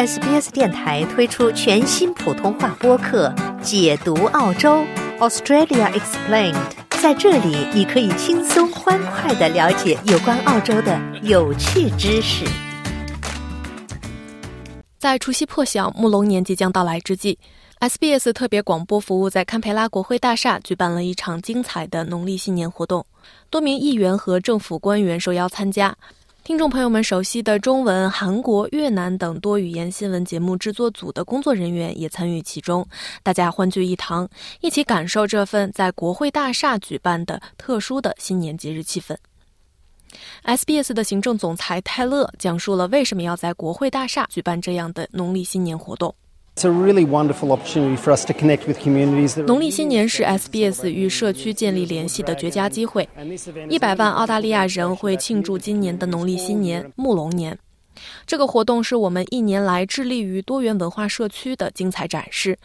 SBS 电台推出全新普通话播客《解读澳洲 Australia Explained》。在这里，你可以轻松欢快的了解有关澳洲的有趣知识。在除夕破晓、木龙年即将到来之际，SBS 特别广播服务在堪培拉国会大厦举办了一场精彩的农历新年活动，多名议员和政府官员受邀参加。听众朋友们熟悉的中文、韩国、越南等多语言新闻节目制作组的工作人员也参与其中，大家欢聚一堂，一起感受这份在国会大厦举办的特殊的新年节日气氛。SBS 的行政总裁泰勒讲述了为什么要在国会大厦举办这样的农历新年活动。农历新年是 SBS 与社区建立联系的绝佳机会。一百万澳大利亚人会庆祝今年的农历新年——木龙年。这个活动是我们一年来致力于多元文化社区的精彩展示。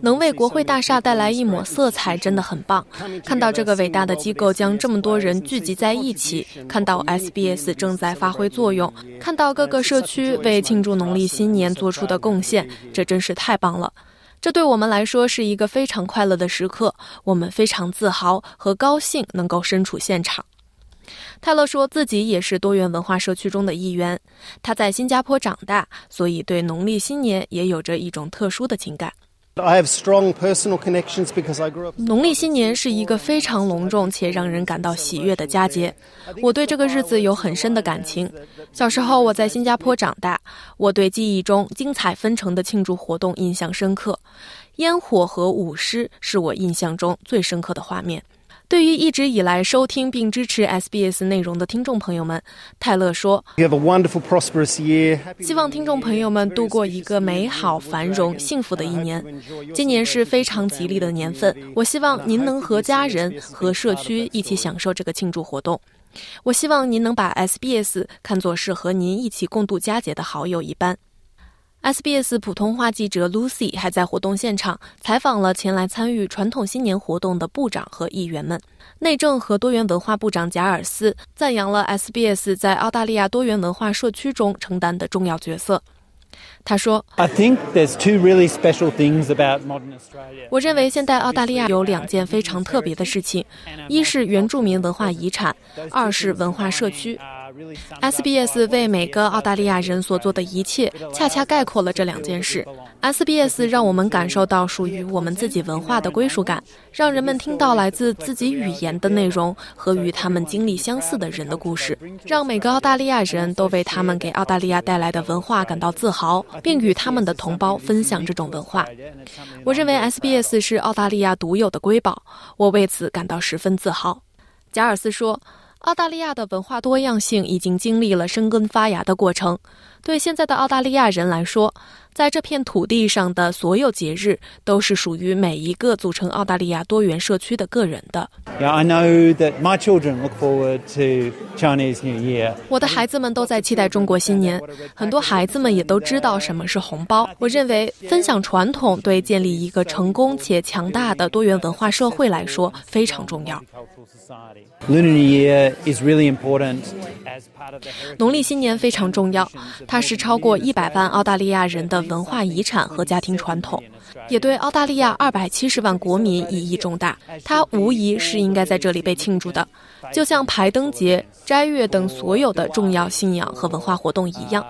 能为国会大厦带来一抹色彩，真的很棒。看到这个伟大的机构将这么多人聚集在一起，看到 SBS 正在发挥作用，看到各个社区为庆祝农历新年做出的贡献，这真是太棒了。这对我们来说是一个非常快乐的时刻，我们非常自豪和高兴能够身处现场。泰勒说自己也是多元文化社区中的一员，他在新加坡长大，所以对农历新年也有着一种特殊的情感。农历新年是一个非常隆重且让人感到喜悦的佳节，我对这个日子有很深的感情。小时候我在新加坡长大，我对记忆中精彩纷呈的庆祝活动印象深刻，烟火和舞狮是我印象中最深刻的画面。对于一直以来收听并支持 SBS 内容的听众朋友们，泰勒说：“希望听众朋友们度过一个美好、繁荣、幸福的一年。今年是非常吉利的年份，我希望您能和家人和社区一起享受这个庆祝活动。我希望您能把 SBS 看作是和您一起共度佳节的好友一般。” SBS 普通话记者 Lucy 还在活动现场采访了前来参与传统新年活动的部长和议员们。内政和多元文化部长贾尔斯赞扬了 SBS 在澳大利亚多元文化社区中承担的重要角色。他说：“I think there's two really special things about modern Australia。我认为现代澳大利亚有两件非常特别的事情，一是原住民文化遗产，二是文化社区。” SBS 为每个澳大利亚人所做的一切，恰恰概括了这两件事。SBS 让我们感受到属于我们自己文化的归属感，让人们听到来自自己语言的内容和与他们经历相似的人的故事，让每个澳大利亚人都为他们给澳大利亚带来的文化感到自豪，并与他们的同胞分享这种文化。我认为 SBS 是澳大利亚独有的瑰宝，我为此感到十分自豪。贾尔斯说。澳大利亚的文化多样性已经经历了生根发芽的过程。对现在的澳大利亚人来说，在这片土地上的所有节日都是属于每一个组成澳大利亚多元社区的个人的。Yeah, I know that my children look forward to Chinese New Year. 我的孩子们都在期待中国新年，很多孩子们也都知道什么是红包。我认为分享传统对建立一个成功且强大的多元文化社会来说非常重要。Lunar New Year is really important. 农历新年非常重要，它是超过一百万澳大利亚人的文化遗产和家庭传统，也对澳大利亚二百七十万国民意义重大。它无疑是应该在这里被庆祝的，就像排灯节、斋月等所有的重要信仰和文化活动一样。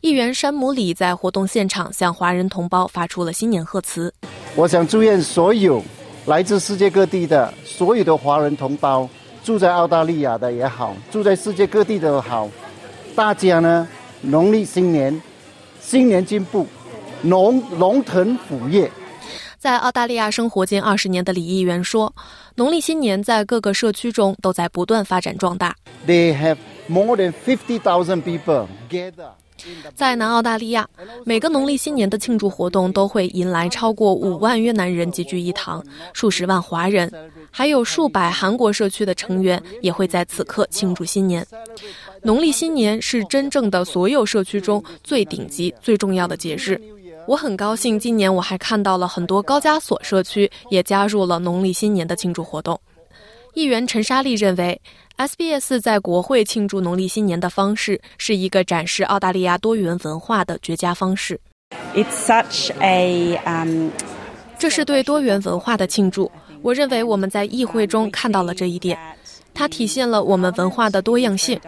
议员山姆里在活动现场向华人同胞发出了新年贺词：“我想祝愿所有来自世界各地的所有的华人同胞。”住在澳大利亚的也好，住在世界各地的好，大家呢，农历新年，新年进步，龙龙腾虎跃。在澳大利亚生活近二十年的李议员说，农历新年在各个社区中都在不断发展壮大。They have more than fifty thousand people gather. 在南澳大利亚，每个农历新年的庆祝活动都会迎来超过五万越南人集聚一堂，数十万华人，还有数百韩国社区的成员也会在此刻庆祝新年。农历新年是真正的所有社区中最顶级、最重要的节日。我很高兴，今年我还看到了很多高加索社区也加入了农历新年的庆祝活动。议员陈莎莉认为，SBS 在国会庆祝农历新年的方式是一个展示澳大利亚多元文化的绝佳方式。It's such a um. 这是对多元文化的庆祝。我认为我们在议会中看到了这一点，它体现了我们文化的多样性。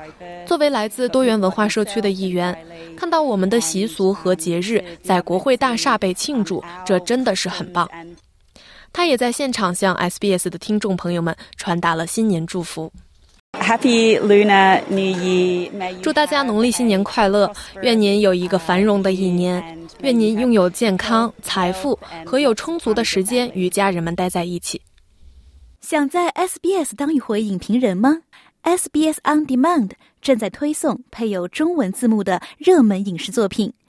作为来自多元文化社区的议员，看到我们的习俗和节日在国会大厦被庆祝，这真的是很棒。他也在现场向 SBS 的听众朋友们传达了新年祝福。Happy Lunar New Year！祝大家农历新年快乐！愿您有一个繁荣的一年，愿您拥有健康、财富和有充足的时间与家人们待在一起。想在 SBS 当一回影评人吗？SBS On Demand 正在推送配有中文字幕的热门影视作品，